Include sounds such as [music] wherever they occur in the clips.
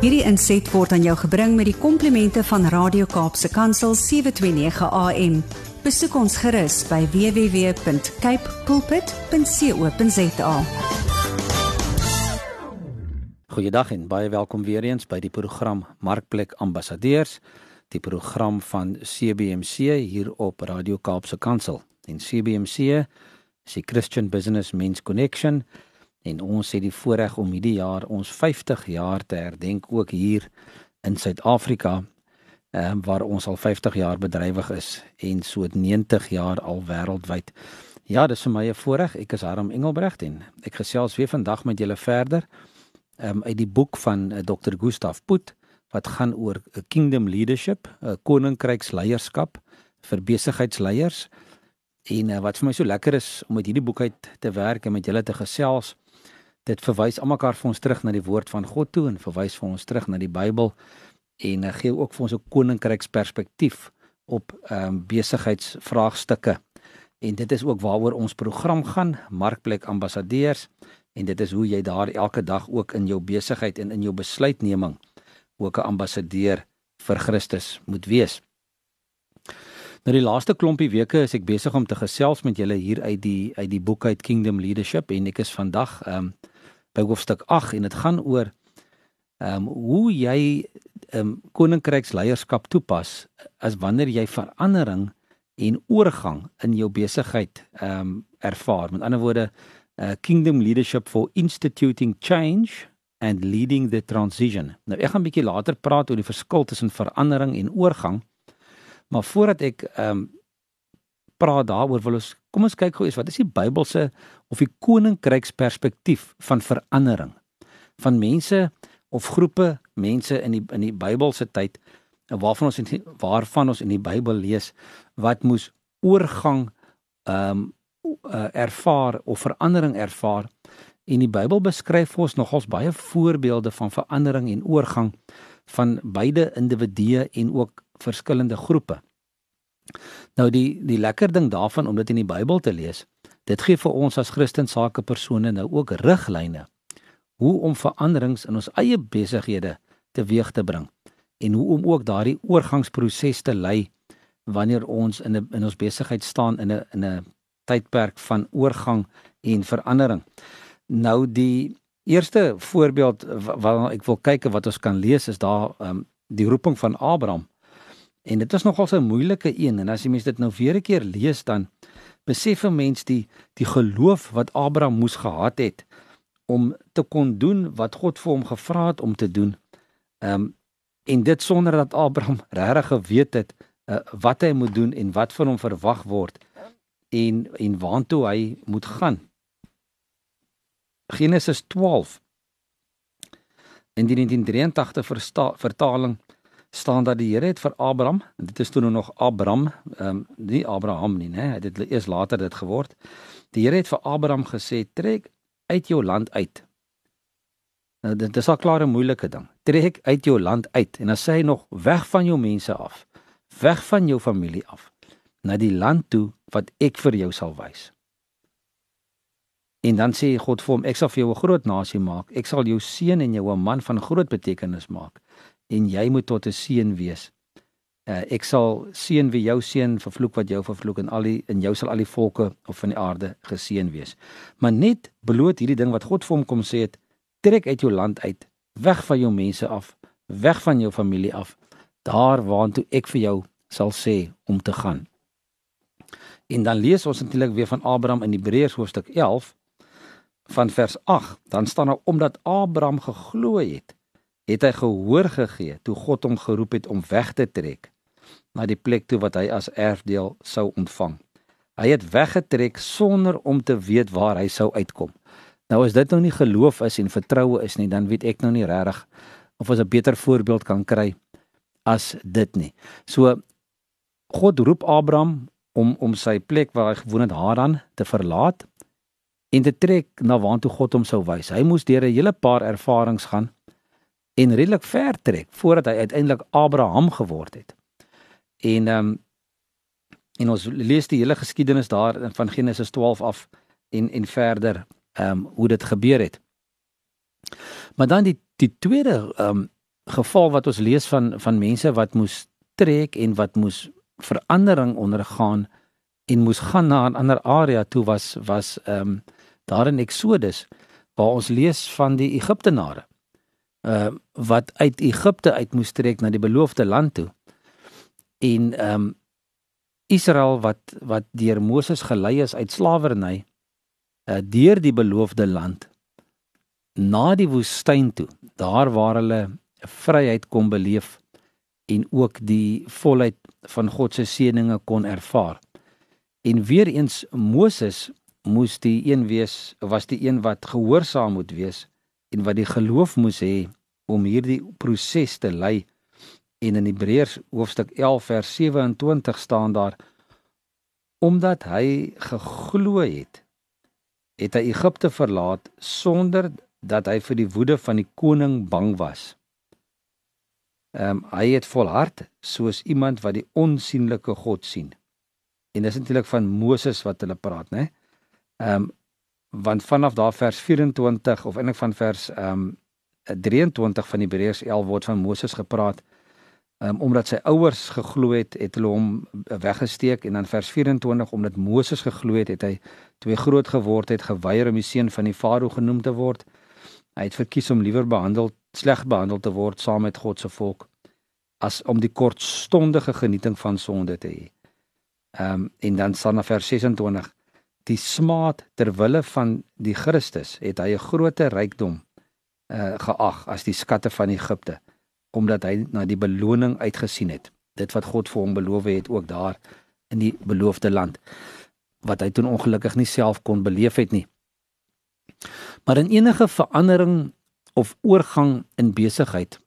Hierdie inset word aan jou gebring met die komplimente van Radio Kaapse Kansel 729 AM. Besoek ons gerus by www.cape pulpit.co.za. Goeiedag en baie welkom weer eens by die program Markplek Ambassadeurs, die program van CBC hier op Radio Kaapse Kansel. En CBC is die Christian Business Men's Connection en ons het die voorreg om hierdie jaar ons 50 jaar te herdenk ook hier in Suid-Afrika ehm um, waar ons al 50 jaar bedrywig is en so 90 jaar al wêreldwyd. Ja, dis vir my 'n voorreg. Ek is Harm Engelbregt en ek gesels weer vandag met julle verder um, uit die boek van uh, eh, Dr. Gustav Put wat gaan oor uh, kingdom leadership, uh, koninkryksleierskap vir besigheidsleiers. En uh, wat vir my so lekker is om met hierdie boek uit te werk en met julle te gesels, dit verwys almekaar vir ons terug na die woord van God toe en verwys vir ons terug na die Bybel en uh, gee ook vir ons 'n koninkryksperspektief op ehm um, besigheidsvraagstukke. En dit is ook waaroor ons program gaan, Markplek Ambassadeurs en dit is hoe jy daar elke dag ook in jou besigheid en in jou besluitneming ook 'n ambassadeur vir Christus moet wees. Nou die laaste klompie weke is ek besig om te gesels met julle hier uit die uit die boek uit Kingdom Leadership en ek is vandag ehm um, by hoofstuk 8 en dit gaan oor ehm um, hoe jy ehm um, koninkryksleierskap toepas as wanneer jy verandering en oorgang in jou besigheid ehm um, ervaar. Met ander woorde, uh, Kingdom Leadership for instituting change and leading the transition. Nou ek gaan 'n bietjie later praat oor die verskil tussen verandering en oorgang. Maar voordat ek ehm um, praat daaroor wil ons kom ons kyk gou eens wat is die Bybelse of die koninkryksperspektief van verandering van mense of groepe mense in die in die Bybelse tyd waarvan ons in, waarvan ons in die Bybel lees wat moes oorgang ehm um, uh, ervaar of verandering ervaar en die Bybel beskryf vir ons nogals baie voorbeelde van verandering en oorgang van beide individue en ook verskillende groepe. Nou die die lekker ding daarvan om dit in die Bybel te lees, dit gee vir ons as Christensake persone nou ook riglyne hoe om veranderings in ons eie besighede teweeg te bring en hoe om ook daardie oorgangsproses te lei wanneer ons in 'n in ons besigheid staan in 'n in 'n tydperk van oorgang en verandering. Nou die eerste voorbeeld wat ek wil kyk wat ons kan lees is daar um, die roeping van Abraham En dit is nogal 'n moeilike een en as jy mens dit nou weer 'n keer lees dan besef 'n mens die die geloof wat Abraham moes gehad het om te kon doen wat God vir hom gevra het om te doen. Ehm um, en dit sonder dat Abraham [laughs] regtig geweet het uh, wat hy moet doen en wat van hom verwag word en en waartoe hy moet gaan. Genesis 12 in die 1983 vertaling staan dat die Here het vir Abraham, dit is toe nou nog Abram, ehm um, nie Abraham nie, né? Dit het eers later dit geword. Die Here het vir Abraham gesê: "Trek uit jou land uit." Nou dit is al klaar 'n moeilike ding. Trek uit jou land uit en dan sê hy nog weg van jou mense af, weg van jou familie af, na die land toe wat ek vir jou sal wys. En dan sê God vir hom: "Ek sal vir jou 'n groot nasie maak. Ek sal jou seën en jou 'n man van groot betekenis maak." En jy moet tot 'n seën wees. Uh, ek sal seën wie jou seën vervloek wat jou vervloek en al die in jou sal al die volke of van die aarde geseën wees. Maar net bloot hierdie ding wat God vir hom kom sê het, trek uit jou land uit, weg van jou mense af, weg van jou familie af, daar waartoe ek vir jou sal sê om te gaan. En dan lees ons natuurlik weer van Abraham in Hebreërs hoofstuk 11 van vers 8, dan staan daar omdat Abraham geglo het het hy gehoor gegee toe God hom geroep het om weg te trek na die plek toe wat hy as erfdeel sou ontvang. Hy het weggetrek sonder om te weet waar hy sou uitkom. Nou as dit nou nie geloof is en vertroue is nie, dan weet ek nou nie regtig of ons 'n beter voorbeeld kan kry as dit nie. So God roep Abraham om om sy plek waar hy gewoon het Haran te verlaat en te trek na waartoe God hom sou wys. Hy moes deur 'n hele paar ervarings gaan en redelik ver trek voordat hy uiteindelik Abraham geword het. En ehm um, en ons lees die hele geskiedenis daar van Genesis 12 af en en verder ehm um, hoe dit gebeur het. Maar dan die die tweede ehm um, geval wat ons lees van van mense wat moes trek en wat moes verandering ondergaan en moes gaan na 'n ander area toe was was ehm um, daar in Exodus waar ons lees van die Egiptenare. Uh, wat uit Egipte uit moes trek na die beloofde land toe. En ehm um, Israel wat wat deur Moses gelei is uit slawerny uh, deur die beloofde land na die woestyn toe, daar waar hulle vryheid kon beleef en ook die volheid van God se seënings kon ervaar. En weer eens Moses moes die een wees was die een wat gehoorsaam moet wees en wat die geloof moes hê om hierdie proses te lei. En in Hebreërs hoofstuk 11 vers 27 staan daar omdat hy geglo het het hy Egipte verlaat sonder dat hy vir die woede van die koning bang was. Ehm um, hy het volhard soos iemand wat die onsigbare God sien. En dis natuurlik van Moses wat hulle praat, né? Ehm um, want vanaf daar vers 24 of eintlik van vers ehm um, 23 van Hebreërs 11 word van Moses gepraat. Ehm um, omdat sy ouers geglo het, het hulle hom weggesteek en dan vers 24 omdat Moses geglo het, het hy toe hy groot geword het geweier om die seun van die farao genoem te word. Hy het verkies om liewer behandel sleg behandel te word saam met God se volk as om die kortstondige genieting van sonde te hê. Ehm um, en dan staan na vers 26 die smaad ter wille van die Christus het hy 'n groter rykdom uh geag as die skatte van Egipte omdat hy na die beloning uitgesien het. Dit wat God vir hom beloof het ook daar in die beloofde land wat hy toe ongelukkig nie self kon beleef het nie. Maar in enige verandering of oorgang in besigheid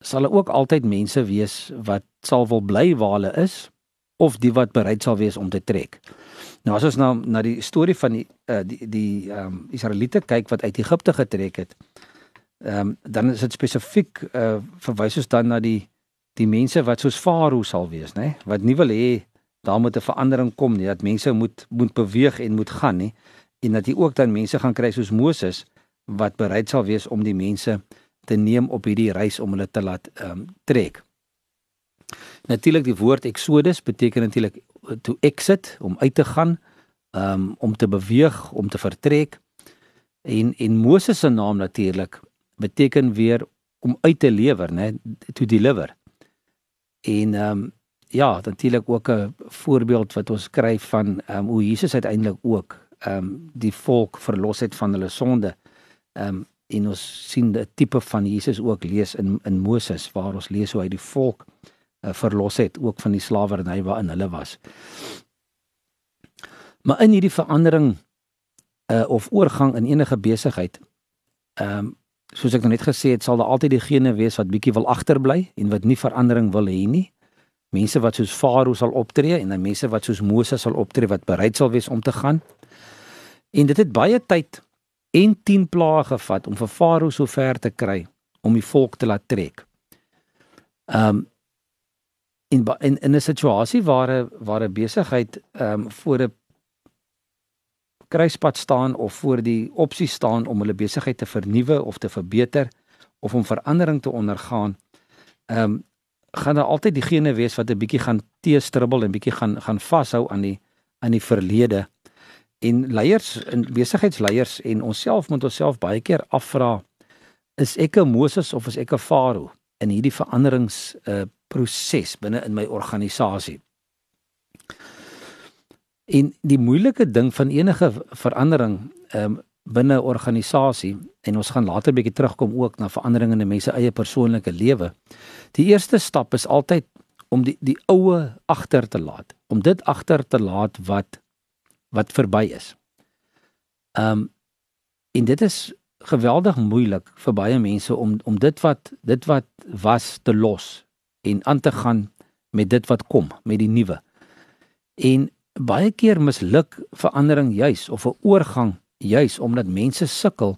sal daar er ook altyd mense wees wat sal wil bly waar hulle is of die wat bereid sal wees om te trek. Nou as ons nou na die storie van die uh, die die ehm um, Israeliete kyk wat uit Egipte getrek het, ehm um, dan is dit spesifiek uh, verwys ons dan na die die mense wat soos Farao sal wees, nê, wat nie wil hê daar moet 'n verandering kom nie, dat mense moet moet beweeg en moet gaan nie en dat jy ook dan mense gaan kry soos Moses wat bereid sal wees om die mense te neem op hierdie reis om hulle te laat ehm um, trek. Natuurlik die woord Exodus beteken natuurlik to exit om uit te gaan, ehm um, om te beweeg, om te vertrek. En en Moses se naam natuurlik beteken weer om uit te lewer, né, to deliver. En ehm um, ja, natuurlik ook 'n voorbeeld wat ons kry van ehm um, hoe Jesus uiteindelik ook ehm um, die volk verlos het van hulle sonde. Ehm um, en ons sien 'n tipe van Jesus ook lees in in Moses waar ons lees hoe hy die volk uh, verlos het ook van die slawerny waarin hulle was. Maar in hierdie verandering uh, of oorgang in enige besigheid ehm um, soos ek nou net gesê het sal daar altyd diegene wees wat bietjie wil agterbly en wat nie verandering wil hê nie. Mense wat soos Farao sal optree en dan mense wat soos Moses sal optree wat bereid sal wees om te gaan. En dit het baie tyd en 10 plaae gevat om vir Farao so ver te kry om die volk te laat trek. Um in in in 'n situasie waar 'n waar 'n besigheid um voor 'n kruispunt staan of voor die opsie staan om hulle besigheid te vernuwe of te verbeter of om verandering te ondergaan. Um gaan daar altyd diegene wees wat 'n bietjie gaan teestribbel en bietjie gaan gaan vashou aan die aan die verlede en leiers en besigheidsleiers en onsself moet onsself baie keer afvra is ek 'n Moses of is ek 'n Farao in hierdie veranderings uh proses binne in my organisasie. En die moeilike ding van enige verandering um binne 'n organisasie en ons gaan later 'n bietjie terugkom ook na veranderinge in mense eie persoonlike lewe. Die eerste stap is altyd om die die oue agter te laat, om dit agter te laat wat wat verby is. Um en dit is geweldig moeilik vir baie mense om om dit wat dit wat was te los en aan te gaan met dit wat kom, met die nuwe. En baie keer misluk verandering juis of 'n oorgang juis omdat mense sukkel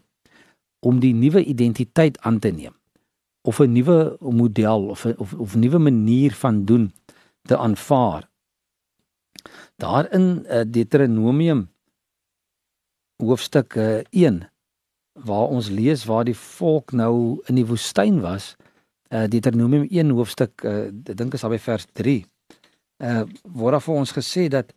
om die nuwe identiteit aan te neem of 'n nuwe model of of, of nuwe manier van doen te aanvaar Daar in uh, Deuteronomium hoofstuk uh, 1 waar ons lees waar die volk nou in die woestyn was, uh Deuteronomium 1 hoofstuk uh ek dink is al by vers 3. Uh word daar vir ons gesê dat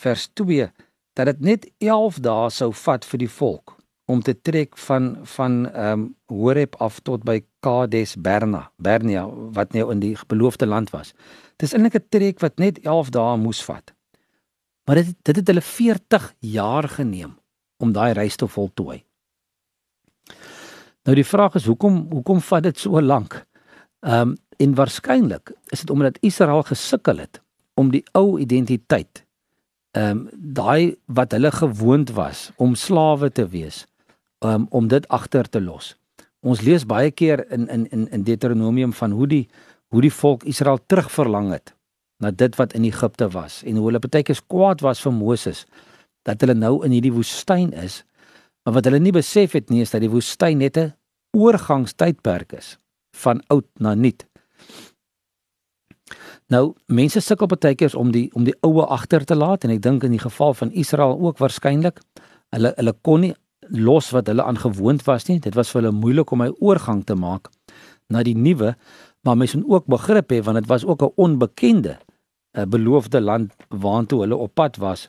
vers 2 dat dit net 11 dae sou vat vir die volk om te trek van van ehm um, Horeb af tot by Kades Berna, Bernia wat nou in die beloofde land was. Dis eintlik 'n trek wat net 11 dae moes vat. Maar dit dit het hulle 40 jaar geneem om daai reis te voltooi. Nou die vraag is hoekom hoekom vat dit so lank? Ehm um, en waarskynlik is dit omdat Israel gesukkel het om die ou identiteit ehm um, daai wat hulle gewoond was om slawe te wees um, om dit agter te los. Ons lees baie keer in in in in Deuteronomium van hoe die hoe die volk Israel terugverlang het na dit wat in Egipte was en hoe hulle baie keer kwaad was vir Moses dat hulle nou in hierdie woestyn is. Maar wat hulle nie besef het nie is dat die woestyn net 'n oorgangstydperk is van oud na nuut. Nou, mense sukkel baie keer om die om die oue agter te laat en ek dink in die geval van Israel ook waarskynlik hulle hulle kon nie los wat hulle aangewoond was nie. Dit was vir hulle moeilik om 'n oorgang te maak na die nuwe, maar mense moet ook begrip hê want dit was ook 'n onbekende 'n beloofde land waartoe hulle op pad was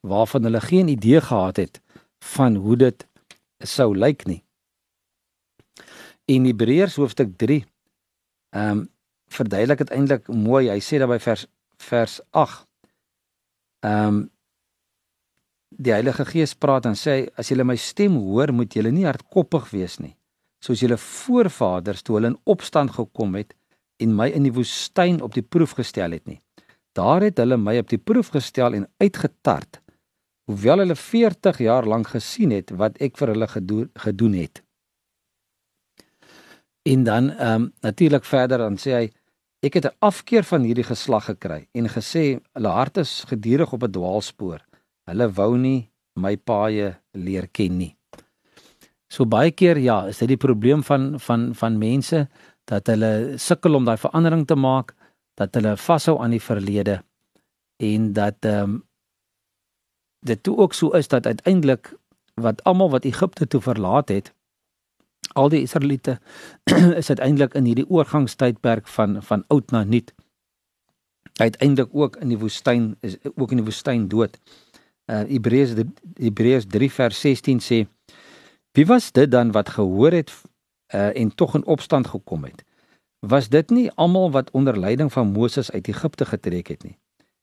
waarvan hulle geen idee gehad het van hoe dit sou lyk nie. In Hebreërs hoofstuk 3 ehm um, verduidelik dit eintlik mooi. Hy sê daar by vers vers 8 ehm um, die Heilige Gees praat en sê as julle my stem hoor, moet julle nie hardkoppig wees nie, soos julle voorvaders toe hulle in opstand gekom het en my in die woestyn op die proef gestel het nie. Daar het hulle my op die proef gestel en uitgetart, hoewel hulle 40 jaar lank gesien het wat ek vir hulle gedoen het. En dan ehm um, natuurlik verder dan sê hy ek het 'n afkeer van hierdie geslag gekry en gesê hulle hart is gedurig op 'n dwaalspoor. Hulle wou nie my paaie leer ken nie. So baie keer ja, is dit die probleem van van van mense dat hulle sukkel om daai verandering te maak, dat hulle vashou aan die verlede en dat ehm um, dit toe ook so is dat uiteindelik wat almal wat Egipte toe verlaat het, al die Israeliete [clears throat] is uiteindelik in hierdie oorgangstydperk van van oud na nuut uiteindelik ook in die woestyn is ook in die woestyn dood uh, Hebreërs Hebreërs 3 vers 16 sê Wie was dit dan wat gehoor het uh, en tog in opstand gekom het? Was dit nie almal wat onder leiding van Moses uit Egipte getrek het nie?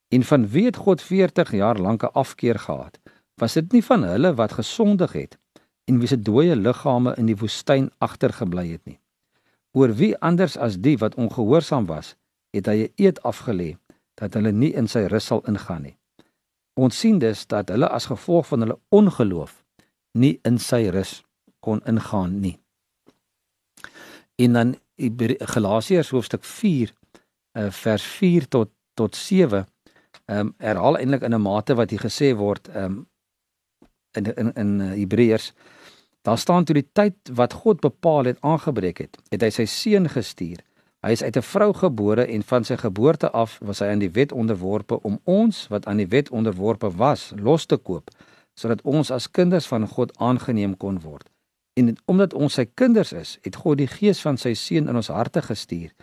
En van wie het God 40 jaar lank 'n afkeer gehad? Was dit nie van hulle wat gesondig het en wie se dooie liggame in die woestyn agtergebly het nie? Oor wie anders as die wat ongehoorsaam was, het hy 'n eed afgelê dat hulle nie in sy rus sal ingaan nie. Ons sien dus dat hulle as gevolg van hulle ongeloof nie in sy rus kon ingaan nie. En dan Galasiërs hoofstuk 4 uh, vers 4 tot tot 7 ehm um, herhaal eintlik in 'n mate wat hier gesê word ehm um, in in in uh, Hebreërs daar staan toe die tyd wat God bepaal het aangebreek het, het hy sy seun gestuur Hy is uit 'n vrou gebore en van sy geboorte af was hy aan die wet onderworpe om ons wat aan die wet onderworpe was los te koop sodat ons as kinders van God aangeneem kon word. En omdat ons sy kinders is, het God die gees van sy seun in ons harte gestuur.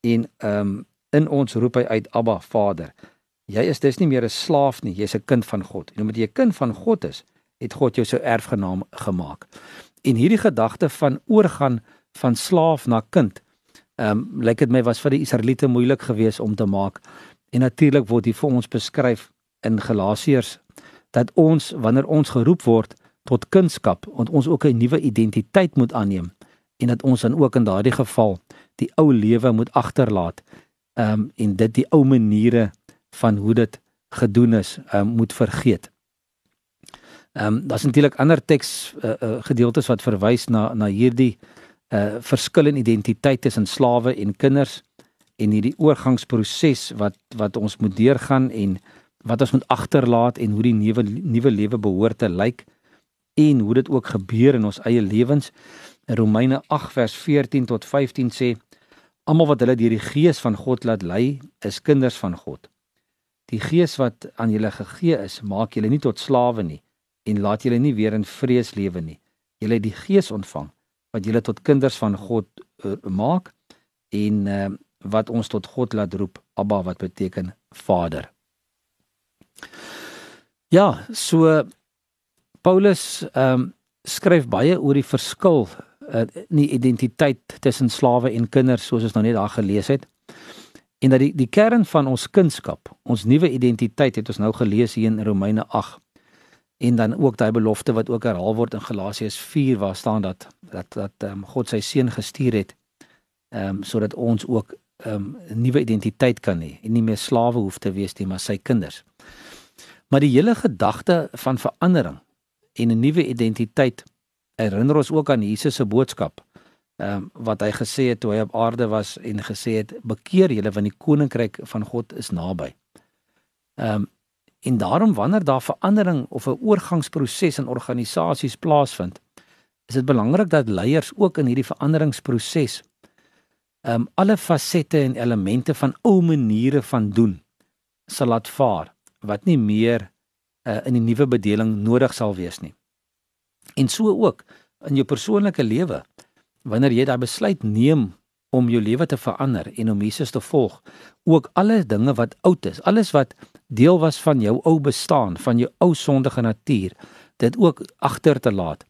En ehm um, in ons roep hy uit Abba Vader. Jy is dus nie meer 'n slaaf nie, jy's 'n kind van God. En omdat jy 'n kind van God is, het God jou so erfgenaam gemaak. En hierdie gedagte van oorgaan van slaaf na kind Ehm um, lyk dit my was vir die Israeliete moeilik geweest om te maak. En natuurlik word hier vir ons beskryf in Galasiërs dat ons wanneer ons geroep word tot kunskap, ont ons ook 'n nuwe identiteit moet aanneem en dat ons dan ook in daardie geval die ou lewe moet agterlaat. Ehm um, en dit die ou maniere van hoe dit gedoen is, ehm um, moet vergeet. Ehm um, daar's natuurlik ander teks uh, uh, gedeeltes wat verwys na na hierdie uh verskil in identiteit tussen slawe en kinders en hierdie oorgangsproses wat wat ons moet deurgaan en wat ons moet agterlaat en hoe die nuwe nuwe lewe behoort te lyk en hoe dit ook gebeur in ons eie lewens. In Romeine 8 vers 14 tot 15 sê almal wat hulle deur die gees van God laat lei, is kinders van God. Die gees wat aan julle gegee is, maak julle nie tot slawe nie en laat julle nie weer in vrees lewe nie. Julle het die gees ontvang wat julle tot kinders van God uh, maak en uh, wat ons tot God laat roep Abba wat beteken Vader. Ja, so Paulus ehm um, skryf baie oor die verskil uh, in die identiteit tussen slawe en kinders soos ons nou net daar gelees het. En dat die die kern van ons kunskap, ons nuwe identiteit het ons nou gelees hier in Romeine 8. En dan ook daai belofte wat ook herhaal word in Galasiërs 4 waar staan dat dat dat um, God sy seun gestuur het ehm um, sodat ons ook ehm um, 'n nuwe identiteit kan hê en nie meer slawe hoef te wees nie, maar sy kinders. Maar die hele gedagte van verandering en 'n nuwe identiteit herinner ons ook aan Jesus se boodskap. Ehm um, wat hy gesê het toe hy op aarde was en gesê het bekeer julle want die koninkryk van God is naby. Ehm um, en daarom wanneer daar verandering of 'n oorgangsproses in organisasies plaasvind, is dit belangrik dat leiers ook in hierdie veranderingsproses ehm um, alle fasette en elemente van ou maniere van doen sal laat vaar wat nie meer uh, in die nuwe bedeling nodig sal wees nie. En so ook in jou persoonlike lewe wanneer jy daai besluit neem om jou lewe te verander en om Jesus te volg, ook alle dinge wat oud is, alles wat deel was van jou ou bestaan, van jou ou sondige natuur, dit ook agter te laat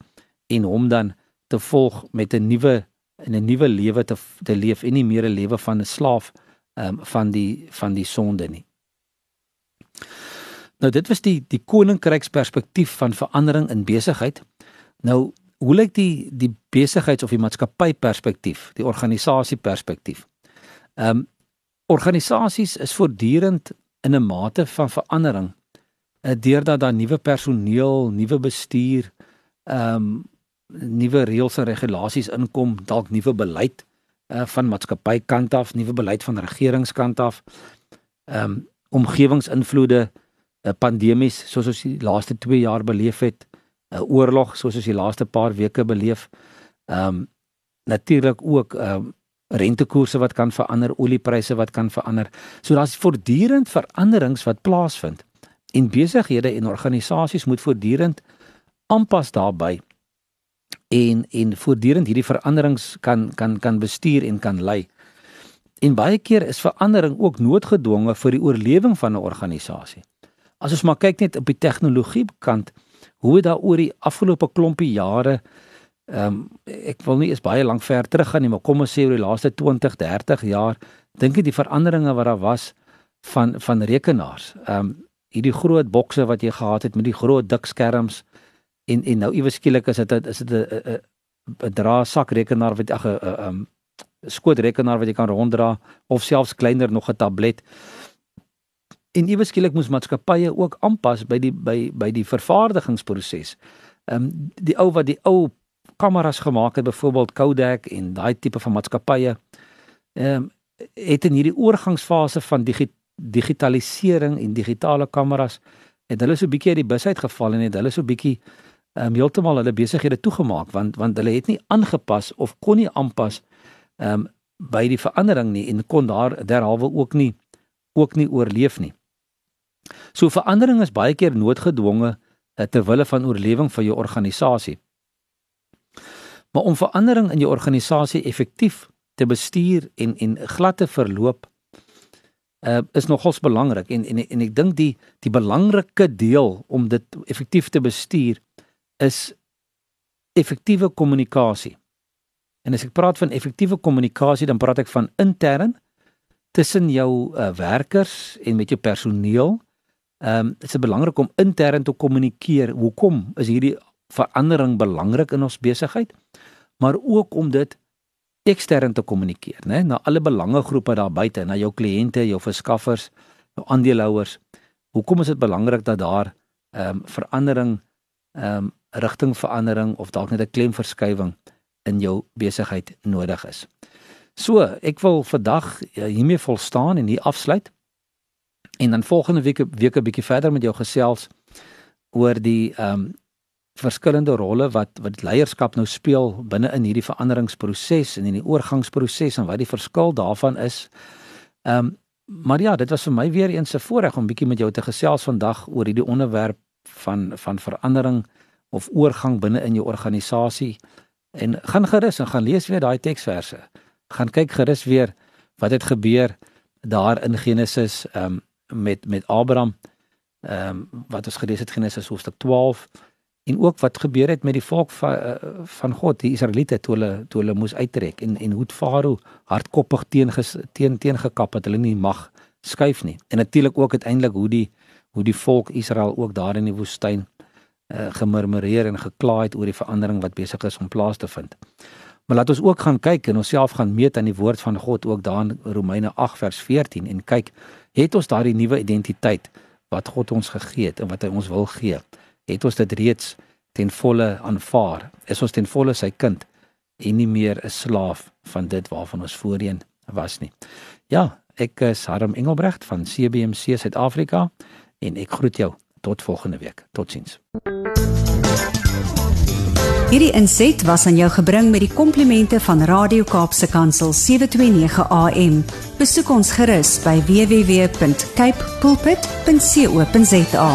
en hom dan te volg met 'n nuwe in 'n nuwe lewe te te leef en nie meer 'n lewe van 'n slaaf um, van die van die sonde nie. Nou dit was die die koninkryksperspektief van verandering in besigheid. Nou hoe lyk die die besigheids of die maatskappy perspektief, die organisasie perspektief? Ehm um, organisasies is voortdurend in 'n mate van verandering uh, deurdat daar nuwe personeel, nuwe bestuur, ehm um, nuwe reëls en regulasies inkom, dalk nuwe beleid uh, van maatskappy kant af, nuwe beleid van regeringskant af. Ehm um, omgewingsinvloede, uh, pandemies soos ons die laaste 2 jaar beleef het, 'n uh, oorlog soos ons die laaste paar weke beleef. Ehm um, natuurlik ook ehm um, rentekoerse wat kan verander, oliepryse wat kan verander. So daar's voortdurend veranderings wat plaasvind. En besighede en organisasies moet voortdurend aanpas daarbey en en voortdurend hierdie veranderings kan kan kan bestuur en kan lei. En baie keer is verandering ook noodgedwonge vir die oorlewing van 'n organisasie. As ons maar kyk net op die tegnologie kant, hoe daar oor die afgelope klompie jare ehm um, ek wil nie eens baie lank ver terug gaan nie, maar kom ons sê oor die laaste 20, 30 jaar, dink ek die veranderinge wat daar was van van rekenaars. Ehm um, hierdie groot bokse wat jy gehad het met die groot dik skerms en en nou iewes skielik is dit is dit 'n 'n dra sak rekenaar wat ag 'n um, skoot rekenaar wat jy kan ronddra of selfs kleiner nog 'n tablet. En iewes skielik moes maatskappye ook aanpas by die by by die vervaardigingsproses. Ehm um, die ou wat die ou kameras gemaak het byvoorbeeld Kodak en daai tipe van maatskappye ehm um, het in hierdie oorgangsfase van digi digitalisering en digitale kameras het hulle so bietjie uit die bus uitgeval en het hulle so bietjie um, heeltemal hulle besighede toegemaak want want hulle het nie aangepas of kon nie aanpas ehm um, by die verandering nie en kon daar derhalwe ook nie ook nie oorleef nie. So verandering is baie keer noodgedwonge uh, ter wille van oorlewing van jou organisasie. Maar om verandering in jou organisasie effektief te bestuur en en glad te verloop uh, is nogals belangrik en en en ek dink die die belangrike deel om dit effektief te bestuur is effektiewe kommunikasie. En as ek praat van effektiewe kommunikasie, dan praat ek van intern tussen jou uh, werkers en met jou personeel. Ehm um, dit is belangrik om intern te kommunikeer. Hoekom is hierdie verandering belangrik in ons besigheid? Maar ook om dit ekstern te kommunikeer, né, na alle belangegroepe daar buite, na jou kliënte, jou verskaffers, jou aandeelhouers. Hoekom is dit belangrik dat daar ehm um, verandering ehm um, rigtingverandering of dalk net 'n klemverskywing in jou besigheid nodig is. So, ek wil vandag ja, hiermee volstaan en hier afsluit. En dan volgende week week 'n bietjie verder met jou gesels oor die ehm um, verskillende rolle wat wat leierskap nou speel binne in hierdie veranderingsproses en in die oorgangsproses en wat die verskil daarvan is. Ehm um, maar ja, dit was vir my weer eens 'n voorreg om bietjie met jou te gesels vandag oor hierdie onderwerp van van verandering of oorgang binne in jou organisasie en gaan gerus en gaan lees weer daai teksverse. gaan kyk gerus weer wat het gebeur daar in Genesis ehm um, met met Abraham ehm um, wat ons gelees het Genesis hoofstuk 12 en ook wat gebeur het met die volk van uh, van God die Israeliete toe hulle toe hulle moes uittrek en en hoe Farao hardkoppig teen teen teen gekap het hulle nie mag skuif nie. En natuurlik ook uiteindelik hoe die hoe die volk Israel ook daar in die woestyn uh, gemurmureer en gekla het oor die verandering wat besig is om plaas te vind. Maar laat ons ook gaan kyk en onsself gaan meet aan die woord van God ook daar in Romeine 8 vers 14 en kyk het ons daardie nuwe identiteit wat God ons gegee het en wat hy ons wil gee het ons dit reeds ten volle aanvaar is ons ten volle sy kind en nie meer 'n slaaf van dit waarvan ons voorheen was nie ja ek is Harm Engelbrecht van CBC Suid-Afrika en ek groet jou tot volgende week totsiens Hierdie inset was aan jou gebring met die komplimente van Radio Kaapse Kansel 729 AM. Besoek ons gerus by www.cape pulpit.co.za.